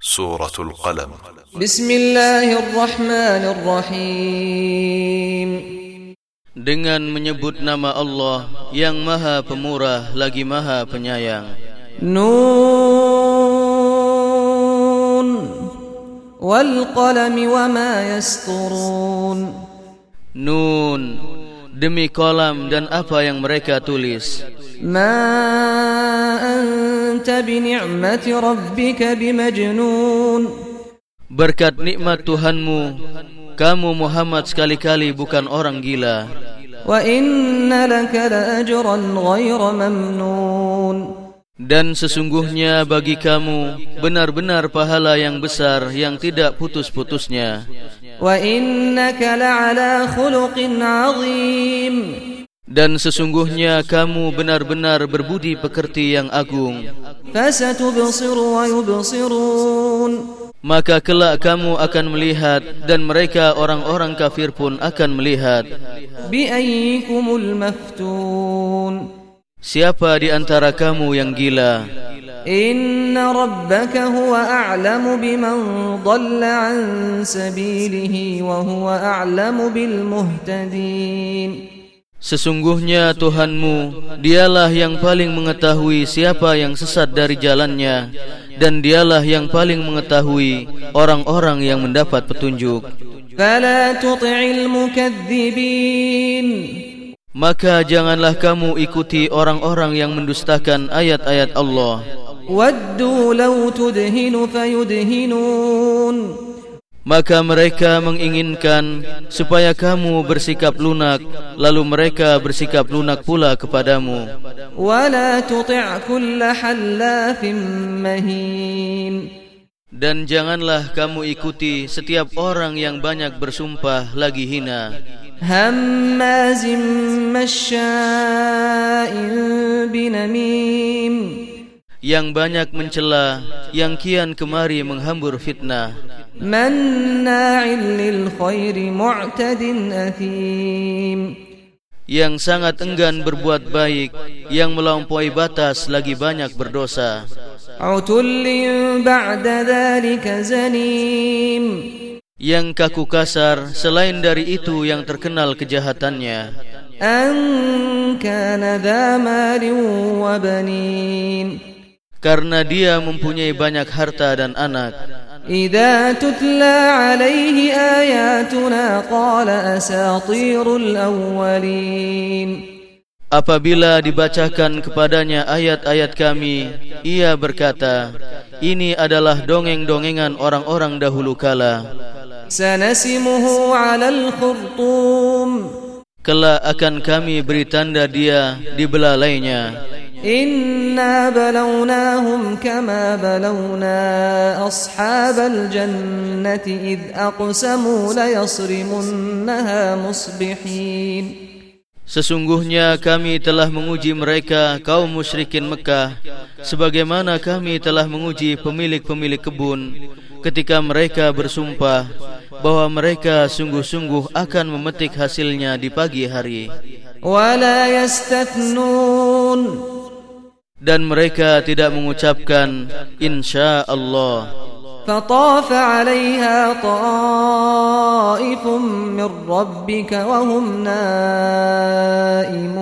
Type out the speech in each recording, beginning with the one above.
سورة القلم بسم الله الرحمن الرحيم Dengan menyebut nama Allah yang maha pemurah lagi maha penyayang نون والقلم وما يسطرون Nun Demi kolam dan apa yang mereka tulis ما أنت بنعمة ربك بمجنون Berkat nikmat Tuhanmu Kamu Muhammad sekali-kali bukan orang gila وإن لك لأجرا غير ممنون Dan sesungguhnya bagi kamu Benar-benar pahala yang besar Yang tidak putus-putusnya وإنك لعلى خلق عظيم dan sesungguhnya kamu benar-benar berbudi pekerti yang agung. Maka kelak kamu akan melihat dan mereka orang-orang kafir pun akan melihat. Siapa di antara kamu yang gila? Inna rabbaka huwa a'lamu biman dhalla 'an sabilihi wa huwa a'lamu bil muhtadin. Sesungguhnya Tuhanmu dialah yang paling mengetahui siapa yang sesat dari jalannya dan dialah yang paling mengetahui orang-orang yang mendapat petunjuk. Fala tuti'il mukadzibin. Maka janganlah kamu ikuti orang-orang yang mendustakan ayat-ayat Allah. Waddu law tudhinu fayudhinun. Maka mereka menginginkan supaya kamu bersikap lunak lalu mereka bersikap lunak pula kepadamu. Wala tuti' kulla hallafin mahin. Dan janganlah kamu ikuti setiap orang yang banyak bersumpah lagi hina. Hammazim masya'in binamim yang banyak mencela yang kian kemari menghambur fitnah. Manna'il lil khairi mu'tadin athim. Yang sangat enggan berbuat baik yang melampaui batas lagi banyak berdosa. Utullin ba'da dhalika zanim yang kaku kasar selain dari itu yang terkenal kejahatannya. An kana dha malin wa banin karena dia mempunyai banyak harta dan anak. Idza tutla alaihi ayatuna qala asatirul awwalin Apabila dibacakan kepadanya ayat-ayat kami, ia berkata, ini adalah dongeng-dongengan orang-orang dahulu kala. Sanasimuhu alal khurtum. Kelak akan kami beri tanda dia di belalainya. إنا بلوناهم كما بلونا أصحاب الجنة إذ أقسموا ليصرمنها مصبحين Sesungguhnya kami telah menguji mereka kaum musyrikin Mekah Sebagaimana kami telah menguji pemilik-pemilik kebun Ketika mereka bersumpah Bahawa mereka sungguh-sungguh akan memetik hasilnya di pagi hari ولا يستثنون Dan mereka tidak mengucapkan Insya Allah فطاف عليها طائف من ربك وهم نائمون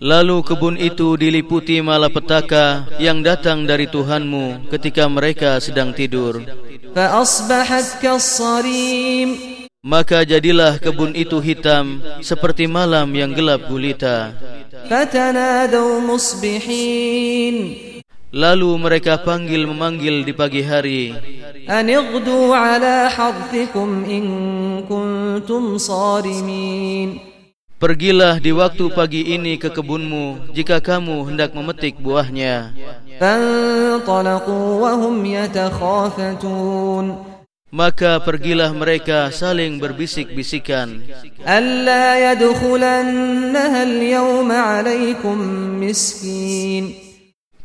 Lalu kebun itu diliputi malapetaka yang datang dari Tuhanmu ketika mereka sedang tidur. فأصبحت كالصريم Maka jadilah kebun itu hitam seperti malam yang gelap gulita. فتنادوا مصبحين Lalu mereka panggil memanggil di pagi hari. أن اغدوا على حرثكم إن كنتم صارمين Pergilah di waktu pagi ini ke kebunmu jika kamu hendak memetik buahnya. فانطلقوا وهم يتخافتون maka pergilah mereka saling berbisik-bisikan alla yadkhulannaha alaykum miskin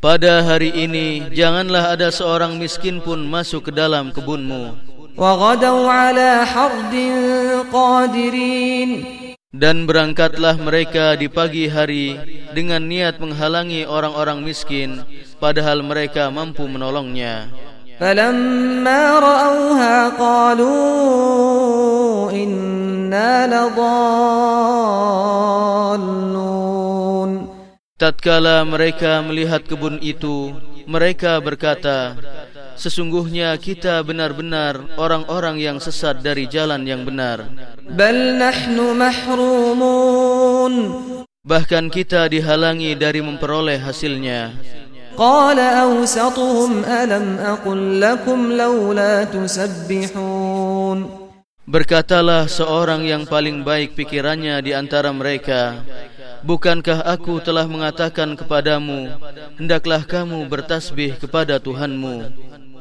pada hari ini janganlah ada seorang miskin pun masuk ke dalam kebunmu. Dan berangkatlah mereka di pagi hari dengan niat menghalangi orang-orang miskin padahal mereka mampu menolongnya. فلما رأوها قالوا إنا لضالون Tatkala mereka melihat kebun itu, mereka berkata, Sesungguhnya kita benar-benar orang-orang yang sesat dari jalan yang benar. Bal nahnu mahrumun. Bahkan kita dihalangi dari memperoleh hasilnya. Qala awsatuhum alam aqul lakum lawla tusabbihun. Berkatalah seorang yang paling baik pikirannya di antara mereka, Bukankah aku telah mengatakan kepadamu Hendaklah kamu bertasbih kepada Tuhanmu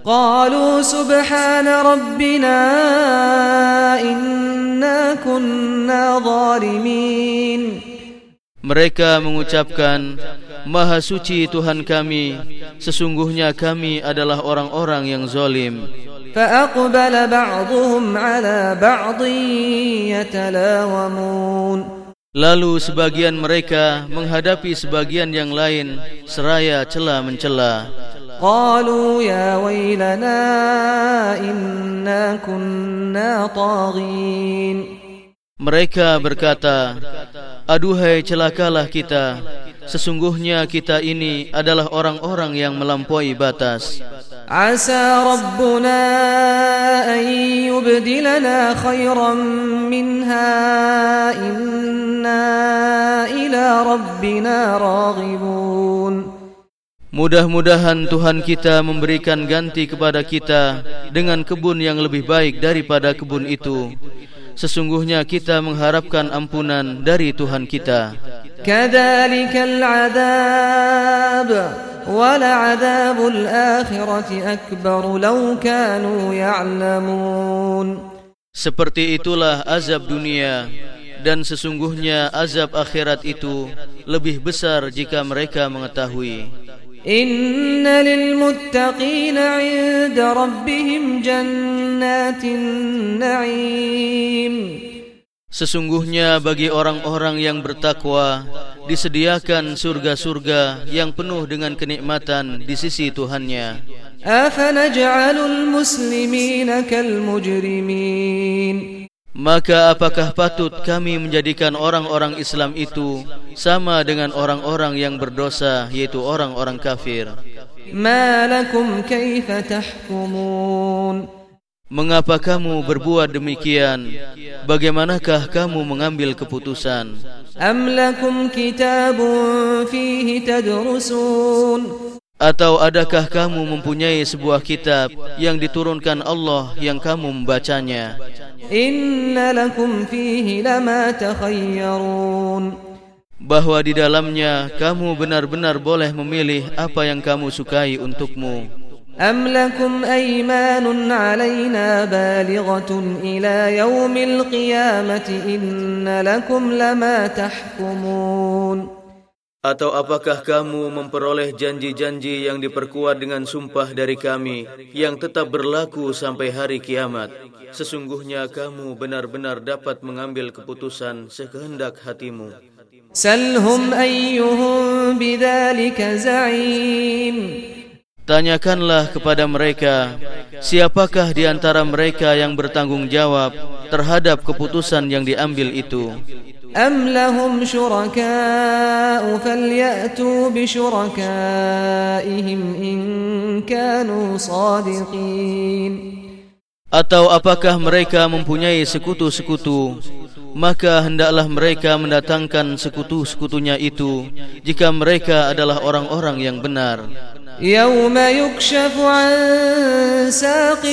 قالوا سبحان ربنا إنا كنا ظالمين Mereka mengucapkan Maha suci Tuhan kami Sesungguhnya kami adalah orang-orang yang zalim فأقبل بعضهم على بعض يتلاومون Lalu sebagian mereka menghadapi sebagian yang lain seraya cela mencela. قالوا يا ويلنا إنا كنا طاغين Mereka berkata, Aduhai celakalah kita, sesungguhnya kita ini adalah orang-orang yang melampaui batas. Asa Rabbuna an yubdilana khairan minha inna ila Rabbina raghibun. Mudah-mudahan Tuhan kita memberikan ganti kepada kita dengan kebun yang lebih baik daripada kebun itu. Sesungguhnya kita mengharapkan ampunan dari Tuhan kita. Kadzalikal adzab wal adzabul akhirati akbar law kanu ya'lamun. Seperti itulah azab dunia dan sesungguhnya azab akhirat itu lebih besar jika mereka mengetahui. إن للمتقين عند ربهم جنات النعيم Sesungguhnya bagi orang-orang yang bertakwa disediakan surga-surga yang penuh dengan kenikmatan di sisi Tuhannya. أفنجعل المسلمين كالمجرمين Maka apakah patut kami menjadikan orang-orang Islam itu sama dengan orang-orang yang berdosa yaitu orang-orang kafir? Ma lakum kaifa tahkumun? Mengapa kamu berbuat demikian? Bagaimanakah kamu mengambil keputusan? Am lakum kitabun fihi tadrusun? Atau adakah kamu mempunyai sebuah kitab yang diturunkan Allah yang kamu membacanya? Inna lakum fihi lama takhayyarun. Bahawa di dalamnya kamu benar-benar boleh memilih apa yang kamu sukai untukmu. Am lakum aymanun alayna balighatun ila yawmil qiyamati inna lakum lama tahkumun. Atau apakah kamu memperoleh janji-janji yang diperkuat dengan sumpah dari kami yang tetap berlaku sampai hari kiamat? Sesungguhnya kamu benar-benar dapat mengambil keputusan sekehendak hatimu. Salhum ayyuhum bidhalika za'im. Tanyakanlah kepada mereka, siapakah di antara mereka yang bertanggung jawab terhadap keputusan yang diambil itu? أم لهم شركاء فليأتوا بشركائهم إن كانوا صادقين Atau apakah mereka mempunyai sekutu-sekutu Maka hendaklah mereka mendatangkan sekutu-sekutunya itu Jika mereka adalah orang-orang yang benar يوم يكشف عن ساق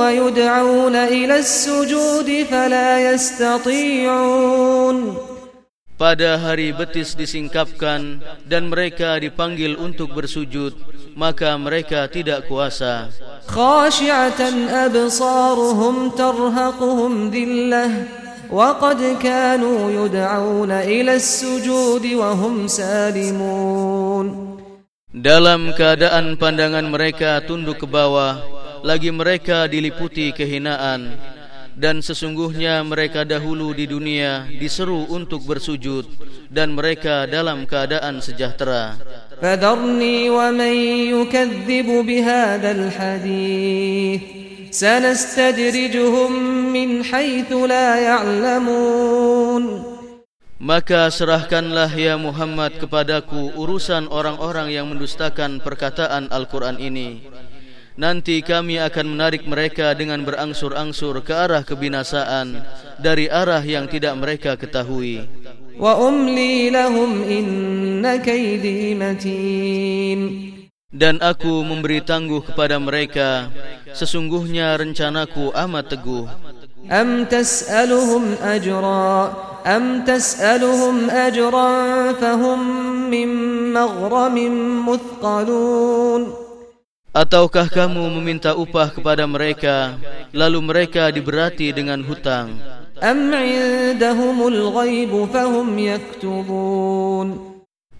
ويدعون إلى السجود فلا يستطيعون. Pada hari betis disingkapkan dan mereka dipanggil untuk bersujud maka mereka tidak kuasa. خاشعة أبصارهم ترهقهم ذلة وقد كانوا يدعون إلى السجود وهم سالمون dalam keadaan pandangan mereka tunduk ke bawah lagi mereka diliputi kehinaan. Dan sesungguhnya mereka dahulu di dunia diseru untuk bersujud dan mereka dalam keadaan sejahtera. Fadarni wa man yukadzibu bihadal hadith sanastadrijuhum min haythu la ya'lamun. ya Maka serahkanlah ya Muhammad kepadaku urusan orang-orang yang mendustakan perkataan Al-Quran ini. Nanti kami akan menarik mereka dengan berangsur-angsur ke arah kebinasaan dari arah yang tidak mereka ketahui. Wa umli lahum inna kaydi matin. Dan aku memberi tangguh kepada mereka Sesungguhnya rencanaku amat teguh Am tas'aluhum ajra' أم تسألهم أجرا فهم من مغرم مثقلون Ataukah kamu meminta upah kepada mereka Lalu mereka diberati dengan hutang أم عندهم الغيب فهم يكتبون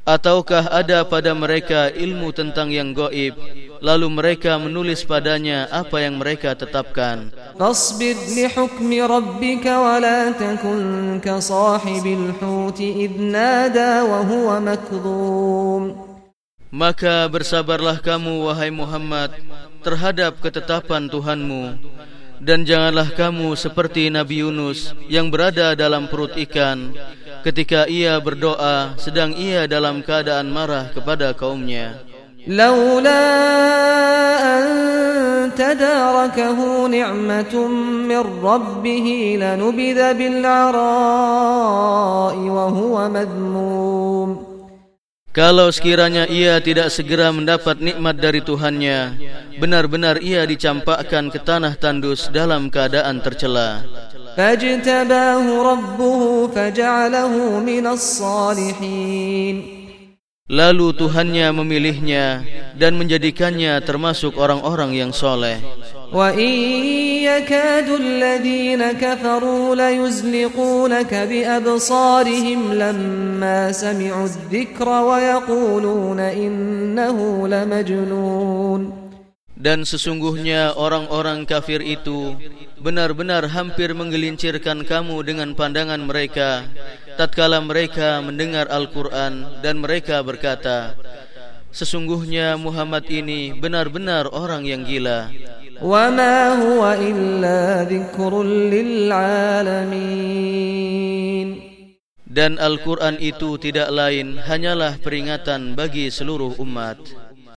Ataukah ada pada mereka ilmu tentang yang goib lalu mereka menulis padanya apa yang mereka tetapkan. Fasbid li hukmi rabbika wa la takun ka sahibil huti idnada wa huwa makdhum. Maka bersabarlah kamu wahai Muhammad terhadap ketetapan Tuhanmu. Dan janganlah kamu seperti Nabi Yunus yang berada dalam perut ikan ketika ia berdoa sedang ia dalam keadaan marah kepada kaumnya. لولا أن تداركه نعمة من ربه لنبذ بالعراء وهو مذموم Kalau sekiranya ia tidak segera mendapat nikmat dari Tuhannya, benar-benar ia dicampakkan ke tanah tandus dalam keadaan tercela. فاجتباه ربه فجعله من الصالحين Lalu Tuhannya memilihnya dan menjadikannya termasuk orang-orang yang soleh. Dan sesungguhnya orang-orang kafir itu benar-benar hampir menggelincirkan kamu dengan pandangan mereka tatkala mereka mendengar Al-Quran dan mereka berkata Sesungguhnya Muhammad ini benar-benar orang yang gila وما هو إلا ذكر للعالمين Dan Al-Quran itu tidak lain hanyalah peringatan bagi seluruh umat.